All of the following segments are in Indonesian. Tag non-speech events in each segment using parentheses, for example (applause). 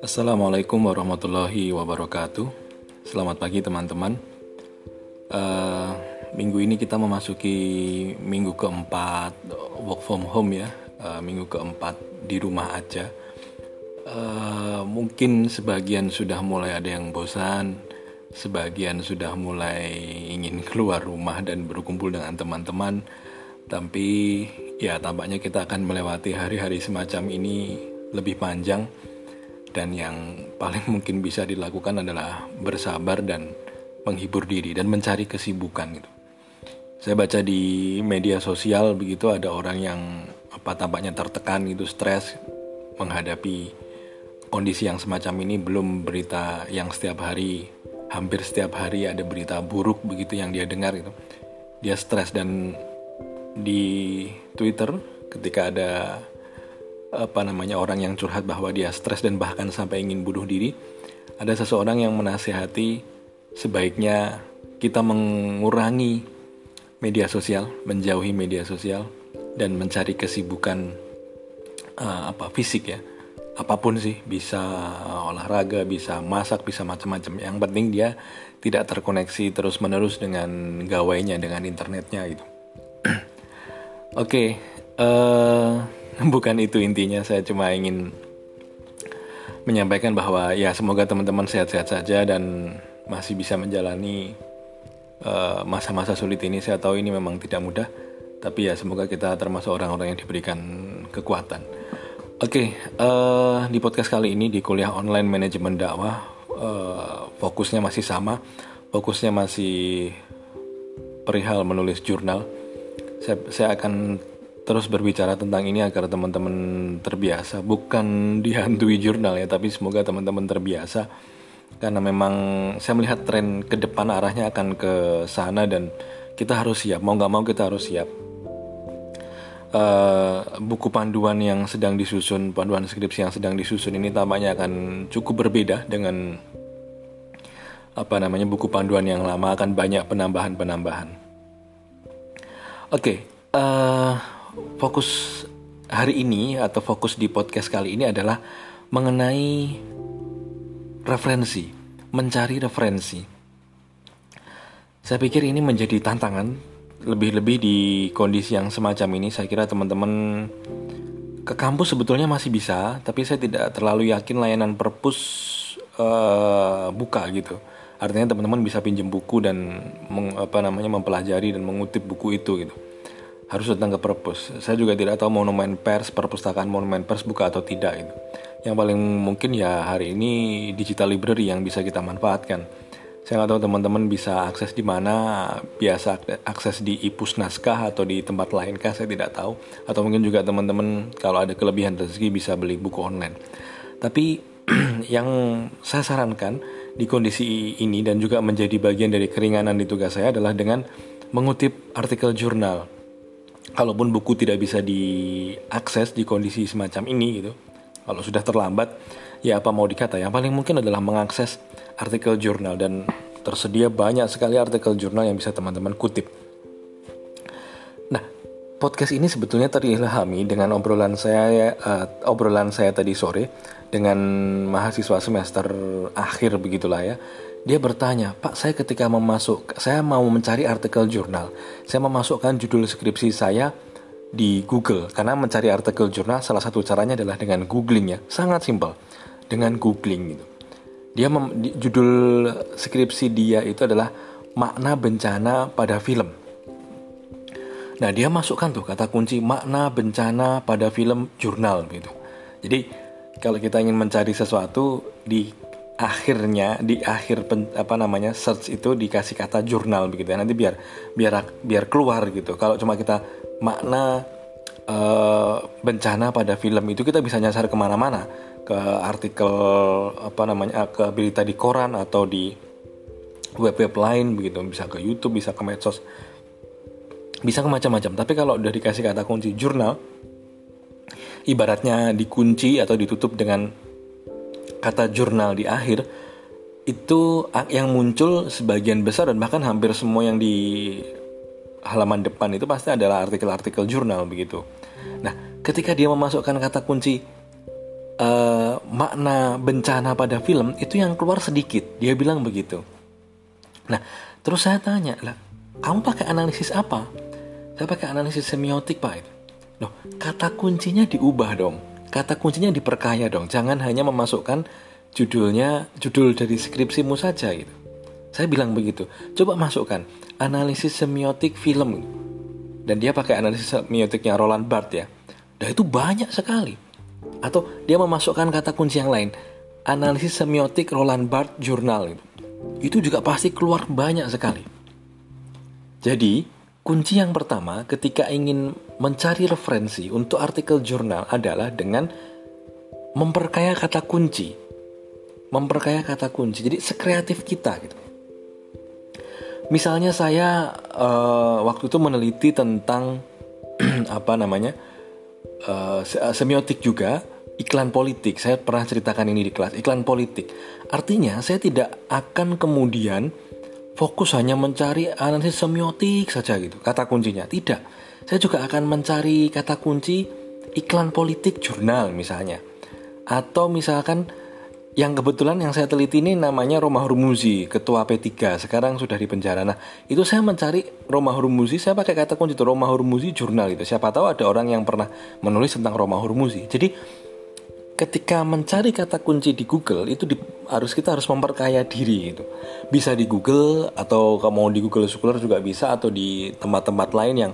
Assalamualaikum warahmatullahi wabarakatuh. Selamat pagi teman-teman. Uh, minggu ini kita memasuki minggu keempat work from home ya. Uh, minggu keempat di rumah aja. Uh, mungkin sebagian sudah mulai ada yang bosan, sebagian sudah mulai ingin keluar rumah dan berkumpul dengan teman-teman. Tapi ya tampaknya kita akan melewati hari-hari semacam ini lebih panjang dan yang paling mungkin bisa dilakukan adalah bersabar dan menghibur diri dan mencari kesibukan gitu. Saya baca di media sosial begitu ada orang yang apa tampaknya tertekan gitu, stres menghadapi kondisi yang semacam ini belum berita yang setiap hari hampir setiap hari ada berita buruk begitu yang dia dengar gitu. Dia stres dan di Twitter ketika ada apa namanya orang yang curhat bahwa dia stres dan bahkan sampai ingin bunuh diri, ada seseorang yang menasehati sebaiknya kita mengurangi media sosial, menjauhi media sosial dan mencari kesibukan uh, apa fisik ya. Apa pun sih, bisa olahraga, bisa masak, bisa macam-macam. Yang penting dia tidak terkoneksi terus-menerus dengan gawainya, dengan internetnya gitu. Oke, okay, uh, eh, (laughs) bukan itu intinya. Saya cuma ingin menyampaikan bahwa ya semoga teman-teman sehat-sehat saja dan masih bisa menjalani eh, masa-masa uh, sulit ini. Saya tahu ini memang tidak mudah tapi ya semoga kita termasuk orang-orang yang diberikan kekuatan. Oke okay, uh, eh, di podcast kali ini di kuliah online manajemen dakwah uh, fokusnya masih sama. Fokusnya masih perihal menulis jurnal saya, saya akan terus berbicara tentang ini agar teman-teman terbiasa. Bukan dihantui jurnal ya tapi semoga teman-teman terbiasa. Karena memang saya melihat tren ke depan arahnya akan ke sana dan kita harus siap. Mau nggak mau kita harus siap. Uh, buku panduan yang sedang disusun panduan skripsi yang sedang disusun ini tampaknya akan cukup berbeda dengan apa namanya buku panduan yang lama. Akan banyak penambahan-penambahan oke okay, uh, eh, fokus hari ini atau fokus di podcast kali ini adalah mengenai referensi, mencari referensi. Saya pikir ini menjadi tantangan lebih-lebih di kondisi yang semacam ini. Saya kira teman-teman ke kampus sebetulnya masih bisa, tapi saya tidak terlalu yakin layanan perpus uh, buka gitu. Artinya teman-teman bisa pinjam buku dan meng, apa namanya mempelajari dan mengutip buku itu gitu harus datang ke perpus. Saya juga tidak tahu monumen pers, perpustakaan monumen pers buka atau tidak itu. Yang paling mungkin ya hari ini digital library yang bisa kita manfaatkan. Saya nggak tahu teman-teman bisa akses di mana, biasa akses di ipus naskah atau di tempat lain kah, saya tidak tahu. Atau mungkin juga teman-teman kalau ada kelebihan rezeki bisa beli buku online. Tapi (clears throat) yang saya sarankan di kondisi ini dan juga menjadi bagian dari keringanan di tugas saya adalah dengan mengutip artikel jurnal. Kalaupun buku tidak bisa diakses di kondisi semacam ini gitu kalau sudah terlambat ya apa mau dikata? Yang paling mungkin adalah mengakses artikel jurnal dan tersedia banyak sekali artikel jurnal yang bisa teman-teman kutip podcast ini sebetulnya terilhami dengan obrolan saya uh, obrolan saya tadi sore dengan mahasiswa semester akhir begitulah ya. Dia bertanya, Pak saya ketika memasuk, saya mau mencari artikel jurnal, saya memasukkan judul skripsi saya di Google. Karena mencari artikel jurnal salah satu caranya adalah dengan googling ya, sangat simpel. Dengan googling gitu. Dia mem, judul skripsi dia itu adalah makna bencana pada film. Nah dia masukkan tuh kata kunci makna bencana pada film jurnal gitu. Jadi kalau kita ingin mencari sesuatu di akhirnya di akhir pen, apa namanya search itu dikasih kata jurnal begitu ya. Nanti biar biar biar keluar gitu. Kalau cuma kita makna uh, bencana pada film itu kita bisa nyasar ke mana-mana. Ke artikel apa namanya ke berita di koran atau di web-web lain begitu. Bisa ke YouTube bisa ke medsos bisa macam-macam tapi kalau udah dikasih kata kunci jurnal ibaratnya dikunci atau ditutup dengan kata jurnal di akhir itu yang muncul sebagian besar dan bahkan hampir semua yang di halaman depan itu pasti adalah artikel-artikel jurnal begitu. Nah, ketika dia memasukkan kata kunci uh, makna bencana pada film itu yang keluar sedikit. Dia bilang begitu. Nah, terus saya tanya lah, kamu pakai analisis apa? Saya pakai analisis semiotik pak. Loh, kata kuncinya diubah dong. Kata kuncinya diperkaya dong. Jangan hanya memasukkan judulnya, judul dari skripsimu saja gitu. Saya bilang begitu. Coba masukkan analisis semiotik film. Dan dia pakai analisis semiotiknya Roland Barthes ya. Dan itu banyak sekali. Atau dia memasukkan kata kunci yang lain. Analisis semiotik Roland Barthes Journal. Itu juga pasti keluar banyak sekali. Jadi, kunci yang pertama ketika ingin mencari referensi untuk artikel jurnal adalah dengan memperkaya kata kunci. Memperkaya kata kunci. Jadi sekreatif kita gitu. Misalnya saya uh, waktu itu meneliti tentang (clears throat) apa namanya uh, semiotik juga iklan politik. Saya pernah ceritakan ini di kelas iklan politik. Artinya saya tidak akan kemudian fokus hanya mencari analisis semiotik saja gitu kata kuncinya. Tidak. Saya juga akan mencari kata kunci iklan politik jurnal misalnya. Atau misalkan yang kebetulan yang saya teliti ini namanya Roma Hurmuzi, ketua P3, sekarang sudah di penjara. Nah, itu saya mencari Roma Hurmuzi, saya pakai kata kunci itu Roma Hurmuzi jurnal itu. Siapa tahu ada orang yang pernah menulis tentang Roma Hurmuzi. Jadi ketika mencari kata kunci di Google itu di, harus kita harus memperkaya diri gitu. Bisa di Google atau mau di Google Scholar juga bisa atau di tempat-tempat lain yang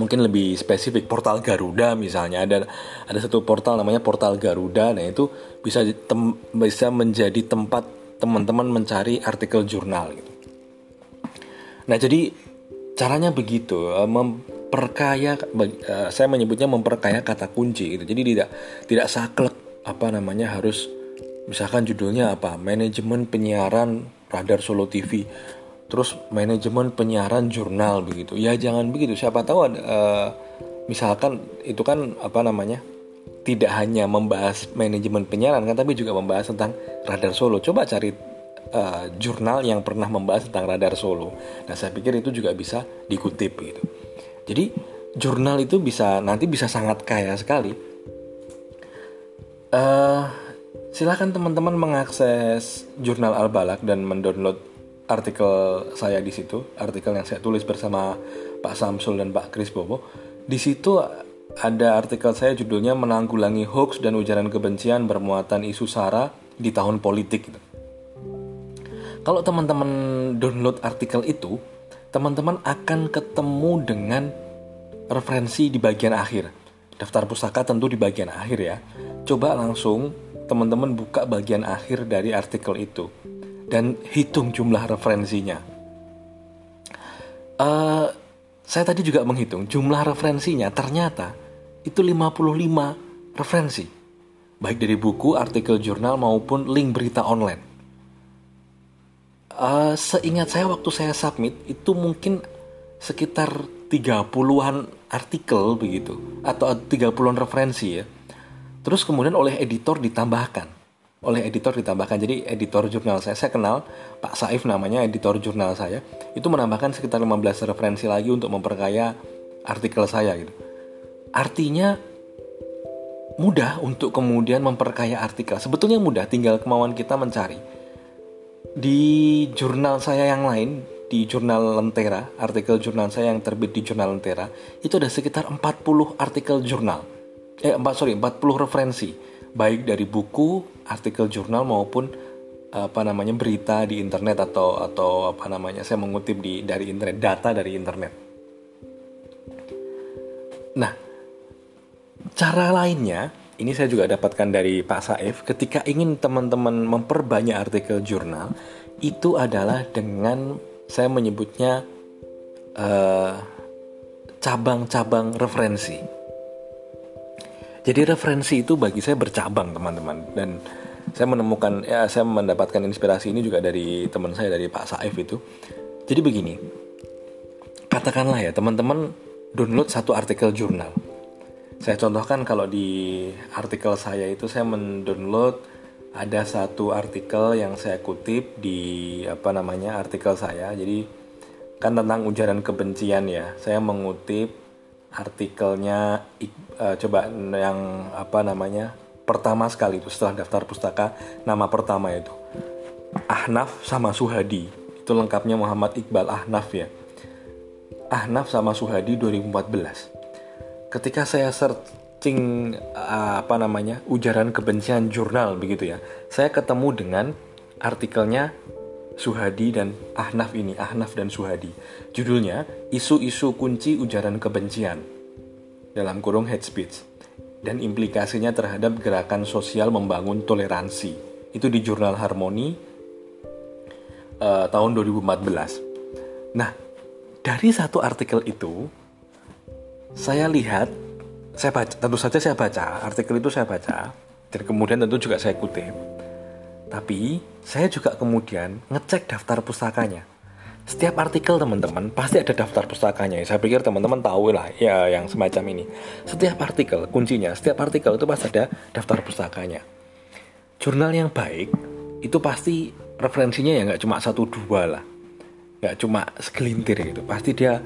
mungkin lebih spesifik portal Garuda misalnya ada ada satu portal namanya portal Garuda nah itu bisa tem, bisa menjadi tempat teman-teman mencari artikel jurnal gitu. Nah jadi caranya begitu eh, memperkaya eh, saya menyebutnya memperkaya kata kunci gitu. Jadi tidak tidak saklek apa namanya harus misalkan judulnya apa? Manajemen penyiaran Radar Solo TV terus manajemen penyiaran jurnal begitu. Ya jangan begitu. Siapa tahu ada uh, misalkan itu kan apa namanya? Tidak hanya membahas manajemen penyiaran kan tapi juga membahas tentang radar Solo. Coba cari uh, jurnal yang pernah membahas tentang radar Solo. Nah saya pikir itu juga bisa dikutip gitu jadi jurnal itu bisa nanti bisa sangat kaya sekali uh, silakan teman-teman mengakses jurnal Al Balak dan mendownload artikel saya di situ, artikel yang saya tulis bersama Pak Samsul dan Pak Kris Bobo. Di situ ada artikel saya judulnya menanggulangi hoax dan ujaran kebencian bermuatan isu sara di tahun politik. Kalau teman-teman download artikel itu, teman-teman akan ketemu dengan referensi di bagian akhir. Daftar pustaka tentu di bagian akhir ya. Coba langsung teman-teman buka bagian akhir dari artikel itu dan hitung jumlah referensinya. Uh, saya tadi juga menghitung jumlah referensinya ternyata itu 55 referensi. Baik dari buku, artikel jurnal maupun link berita online. Uh, seingat saya waktu saya submit itu mungkin sekitar 30-an artikel begitu atau 30-an referensi ya. Terus kemudian oleh editor ditambahkan oleh editor ditambahkan. Jadi editor jurnal saya, saya kenal Pak Saif namanya editor jurnal saya, itu menambahkan sekitar 15 referensi lagi untuk memperkaya artikel saya gitu. Artinya mudah untuk kemudian memperkaya artikel. Sebetulnya mudah, tinggal kemauan kita mencari. Di jurnal saya yang lain, di jurnal Lentera, artikel jurnal saya yang terbit di jurnal Lentera, itu ada sekitar 40 artikel jurnal. Eh, 4, sorry, 40 referensi baik dari buku, artikel jurnal maupun apa namanya berita di internet atau atau apa namanya saya mengutip di dari internet data dari internet. Nah, cara lainnya ini saya juga dapatkan dari Pak Saif ketika ingin teman-teman memperbanyak artikel jurnal itu adalah dengan saya menyebutnya eh, cabang-cabang referensi. Jadi referensi itu bagi saya bercabang teman-teman dan saya menemukan ya saya mendapatkan inspirasi ini juga dari teman saya dari Pak Saif itu. Jadi begini, katakanlah ya teman-teman download satu artikel jurnal. Saya contohkan kalau di artikel saya itu saya mendownload ada satu artikel yang saya kutip di apa namanya artikel saya. Jadi kan tentang ujaran kebencian ya. Saya mengutip artikelnya uh, coba yang apa namanya pertama sekali itu setelah daftar pustaka nama pertama itu Ahnaf sama Suhadi itu lengkapnya Muhammad Iqbal Ahnaf ya Ahnaf sama Suhadi 2014 ketika saya searching uh, apa namanya ujaran kebencian jurnal begitu ya saya ketemu dengan artikelnya Suhadi dan Ahnaf ini, Ahnaf dan Suhadi. Judulnya Isu-isu kunci ujaran kebencian dalam kurung hate speech dan implikasinya terhadap gerakan sosial membangun toleransi. Itu di jurnal Harmoni uh, tahun 2014. Nah, dari satu artikel itu saya lihat saya baca tentu saja saya baca artikel itu saya baca dan kemudian tentu juga saya kutip tapi saya juga kemudian ngecek daftar pustakanya. Setiap artikel teman-teman pasti ada daftar pustakanya. Saya pikir teman-teman tahu lah ya yang semacam ini. Setiap artikel kuncinya, setiap artikel itu pasti ada daftar pustakanya. Jurnal yang baik itu pasti referensinya ya nggak cuma satu dua lah, nggak cuma segelintir gitu. Pasti dia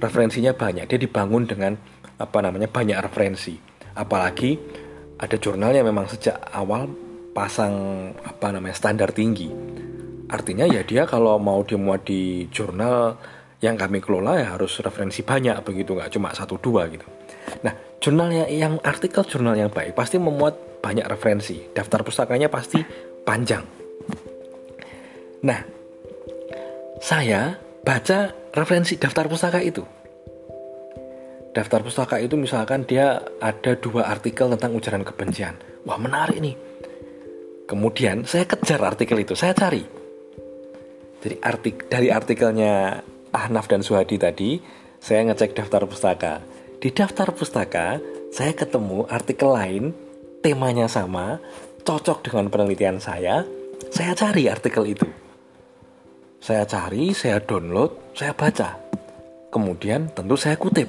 referensinya banyak. Dia dibangun dengan apa namanya banyak referensi. Apalagi ada jurnal yang memang sejak awal pasang apa namanya standar tinggi. Artinya ya dia kalau mau dimuat di jurnal yang kami kelola ya harus referensi banyak begitu nggak cuma satu dua gitu. Nah jurnal yang, yang artikel jurnal yang baik pasti memuat banyak referensi. Daftar pustakanya pasti panjang. Nah saya baca referensi daftar pustaka itu. Daftar pustaka itu misalkan dia ada dua artikel tentang ujaran kebencian. Wah menarik nih Kemudian saya kejar artikel itu, saya cari. Jadi artik dari artikelnya Ahnaf dan Suhadi tadi, saya ngecek daftar pustaka. Di daftar pustaka, saya ketemu artikel lain, temanya sama, cocok dengan penelitian saya. Saya cari artikel itu. Saya cari, saya download, saya baca. Kemudian tentu saya kutip.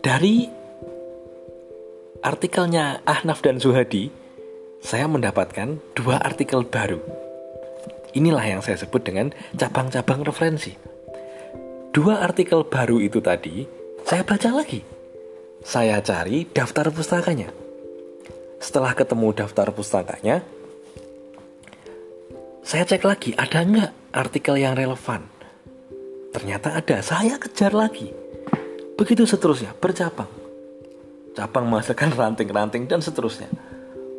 Dari artikelnya Ahnaf dan Suhadi, saya mendapatkan dua artikel baru. Inilah yang saya sebut dengan cabang-cabang referensi. Dua artikel baru itu tadi, saya baca lagi. Saya cari daftar pustakanya. Setelah ketemu daftar pustakanya, saya cek lagi ada nggak artikel yang relevan. Ternyata ada, saya kejar lagi. Begitu seterusnya, bercabang. Cabang menghasilkan ranting-ranting dan seterusnya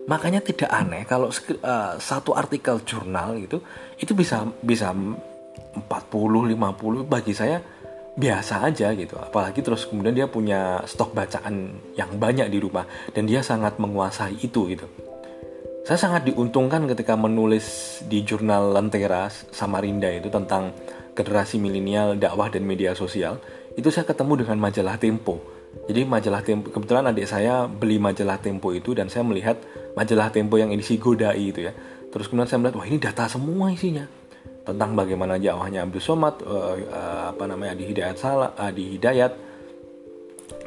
Makanya tidak aneh kalau uh, satu artikel jurnal itu itu bisa bisa 40 50 bagi saya biasa aja gitu. Apalagi terus kemudian dia punya stok bacaan yang banyak di rumah dan dia sangat menguasai itu gitu. Saya sangat diuntungkan ketika menulis di jurnal Lentera Samarinda itu tentang generasi milenial, dakwah dan media sosial. Itu saya ketemu dengan majalah Tempo jadi majalah Tempo kebetulan adik saya beli majalah Tempo itu dan saya melihat majalah Tempo yang edisi Godai itu ya. Terus kemudian saya melihat wah ini data semua isinya tentang bagaimana dakwahnya Abdul Somad uh, uh, apa namanya di Hidayat Salah uh, di Hidayat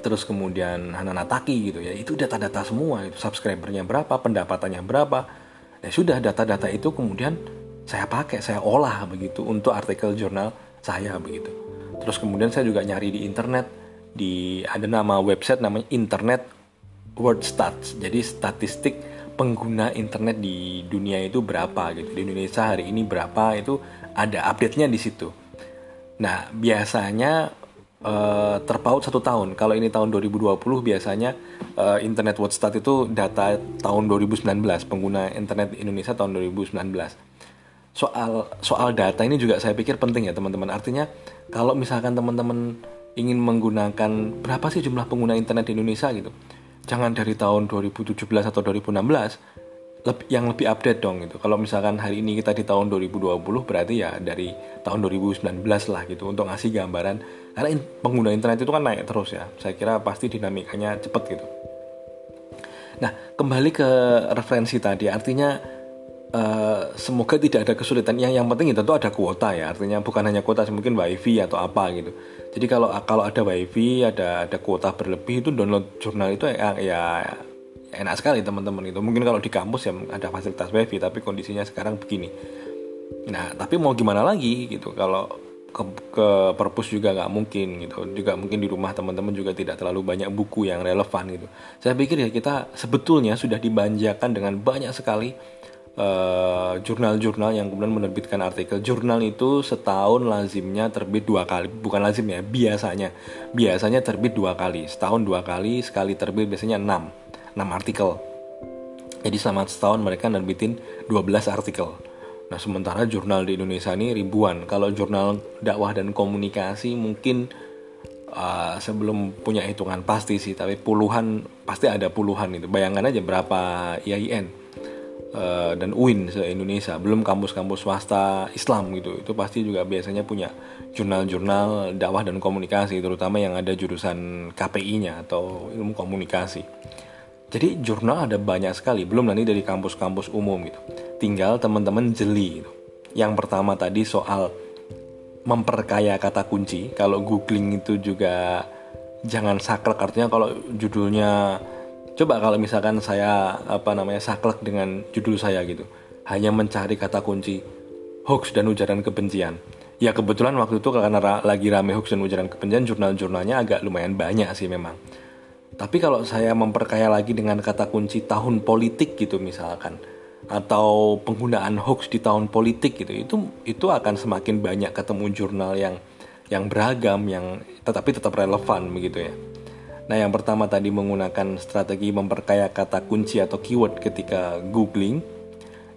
terus kemudian Hanana Taki gitu ya itu data-data semua itu subscribernya berapa pendapatannya berapa ya sudah data-data itu kemudian saya pakai saya olah begitu untuk artikel jurnal saya begitu terus kemudian saya juga nyari di internet di ada nama website namanya Internet World Stats. Jadi statistik pengguna internet di dunia itu berapa gitu. Di Indonesia hari ini berapa itu ada update-nya di situ. Nah, biasanya uh, terpaut satu tahun. Kalau ini tahun 2020 biasanya uh, Internet World Stats itu data tahun 2019 pengguna internet Indonesia tahun 2019. Soal soal data ini juga saya pikir penting ya teman-teman. Artinya kalau misalkan teman-teman ingin menggunakan berapa sih jumlah pengguna internet di Indonesia gitu. Jangan dari tahun 2017 atau 2016, lebih, yang lebih update dong gitu. Kalau misalkan hari ini kita di tahun 2020 berarti ya dari tahun 2019 lah gitu untuk ngasih gambaran. Karena in, pengguna internet itu kan naik terus ya. Saya kira pasti dinamikanya cepet gitu. Nah, kembali ke referensi tadi, artinya Uh, semoga tidak ada kesulitan yang yang penting itu tentu ada kuota ya artinya bukan hanya kuota mungkin wifi atau apa gitu jadi kalau kalau ada wifi ada ada kuota berlebih itu download jurnal itu ya, ya enak sekali teman-teman itu mungkin kalau di kampus ya ada fasilitas wifi tapi kondisinya sekarang begini. Nah tapi mau gimana lagi gitu? Kalau ke, ke perpus juga nggak mungkin gitu. Juga mungkin di rumah teman-teman juga tidak terlalu banyak buku yang relevan gitu. Saya pikir ya kita sebetulnya sudah dibanjakan dengan banyak sekali jurnal jurnal-jurnal yang kemudian menerbitkan artikel. Jurnal itu setahun lazimnya terbit dua kali. Bukan lazim ya biasanya. Biasanya terbit dua kali. Setahun dua kali sekali terbit biasanya enam enam artikel jadi selama setahun mereka nerbitin 12 artikel Nah, sementara jurnal di Indonesia ini ribuan. Kalau jurnal dakwah dan komunikasi mungkin uh, sebelum punya hitungan pasti sih, tapi puluhan pasti ada puluhan itu. Bayangkan aja berapa IAIN uh, dan UIN se-Indonesia, belum kampus-kampus swasta Islam gitu. Itu pasti juga biasanya punya jurnal-jurnal dakwah dan komunikasi, terutama yang ada jurusan KPI-nya atau ilmu komunikasi. Jadi jurnal ada banyak sekali, belum nanti dari kampus-kampus umum gitu tinggal teman-teman jeli gitu. Yang pertama tadi soal memperkaya kata kunci. Kalau googling itu juga jangan saklek artinya kalau judulnya coba kalau misalkan saya apa namanya saklek dengan judul saya gitu. Hanya mencari kata kunci hoax dan ujaran kebencian. Ya kebetulan waktu itu karena lagi rame hoax dan ujaran kebencian jurnal-jurnalnya agak lumayan banyak sih memang. Tapi kalau saya memperkaya lagi dengan kata kunci tahun politik gitu misalkan atau penggunaan hoax di tahun politik gitu itu itu akan semakin banyak ketemu jurnal yang yang beragam yang tetapi tetap relevan begitu ya. Nah, yang pertama tadi menggunakan strategi memperkaya kata kunci atau keyword ketika googling.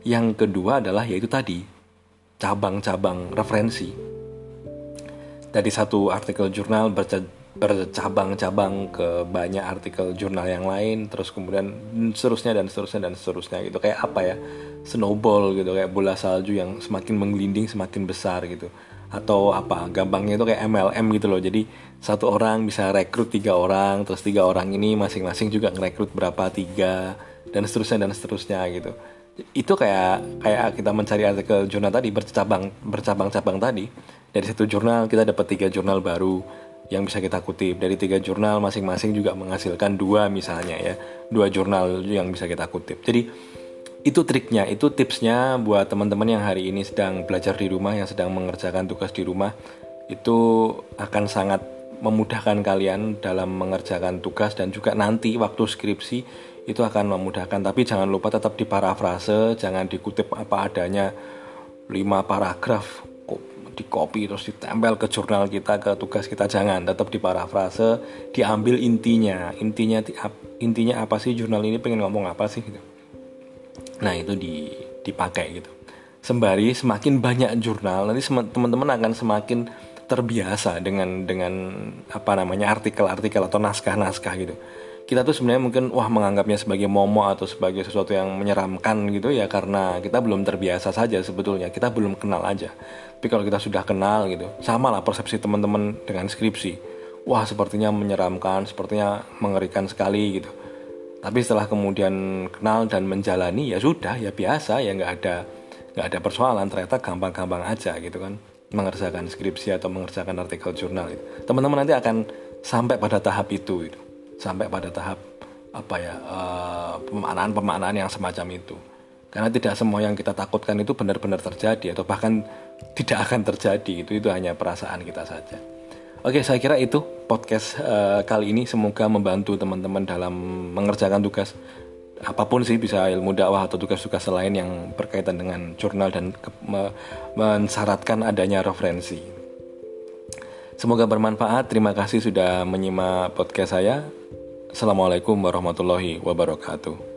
Yang kedua adalah yaitu tadi cabang-cabang referensi. Dari satu artikel jurnal bercabang-cabang ke banyak artikel jurnal yang lain terus kemudian seterusnya dan seterusnya dan seterusnya gitu. Kayak apa ya? Snowball gitu kayak bola salju yang semakin menggelinding semakin besar gitu. Atau apa? Gampangnya itu kayak MLM gitu loh. Jadi satu orang bisa rekrut tiga orang terus tiga orang ini masing-masing juga ngerekrut berapa? Tiga dan seterusnya dan seterusnya gitu. Itu kayak kayak kita mencari artikel jurnal tadi bercabang bercabang-cabang tadi. Dari satu jurnal kita dapat tiga jurnal baru yang bisa kita kutip. Dari tiga jurnal masing-masing juga menghasilkan dua misalnya ya. Dua jurnal yang bisa kita kutip. Jadi itu triknya itu tipsnya buat teman-teman yang hari ini sedang belajar di rumah yang sedang mengerjakan tugas di rumah. Itu akan sangat memudahkan kalian dalam mengerjakan tugas dan juga nanti waktu skripsi itu akan memudahkan. Tapi jangan lupa tetap diparafrase jangan dikutip apa adanya lima paragraf di copy terus ditempel ke jurnal kita ke tugas kita. Jangan tetap di parafrase diambil intinya. Intinya intinya apa sih jurnal ini? Pengen ngomong apa sih gitu. Nah itu di dipakai gitu. Sembari semakin banyak jurnal nanti teman-teman akan semakin terbiasa dengan dengan apa namanya artikel-artikel atau naskah-naskah gitu kita tuh sebenarnya mungkin wah menganggapnya sebagai momo atau sebagai sesuatu yang menyeramkan gitu ya karena kita belum terbiasa saja sebetulnya. Kita belum kenal aja. Tapi kalau kita sudah kenal gitu sama lah persepsi teman-teman dengan skripsi. Wah sepertinya menyeramkan sepertinya mengerikan sekali gitu. Tapi setelah kemudian kenal dan menjalani ya sudah ya biasa ya nggak ada nggak ada persoalan. Ternyata gampang-gampang aja gitu kan mengerjakan skripsi atau mengerjakan artikel jurnal itu. Teman-teman nanti akan sampai pada tahap itu gitu sampai pada tahap apa ya uh, pemaknaan-pemaknaan yang semacam itu. Karena tidak semua yang kita takutkan itu benar-benar terjadi atau bahkan tidak akan terjadi itu itu hanya perasaan kita saja. Oke saya kira itu podcast uh, kali ini. Semoga membantu teman-teman dalam mengerjakan tugas. Apa pun sih bisa ilmu dakwah atau tugas-tugas lain yang berkaitan dengan jurnal dan mensyaratkan adanya referensi Semoga bermanfaat. Terima kasih sudah menyimak podcast saya. Assalamualaikum warahmatullahi wabarakatuh.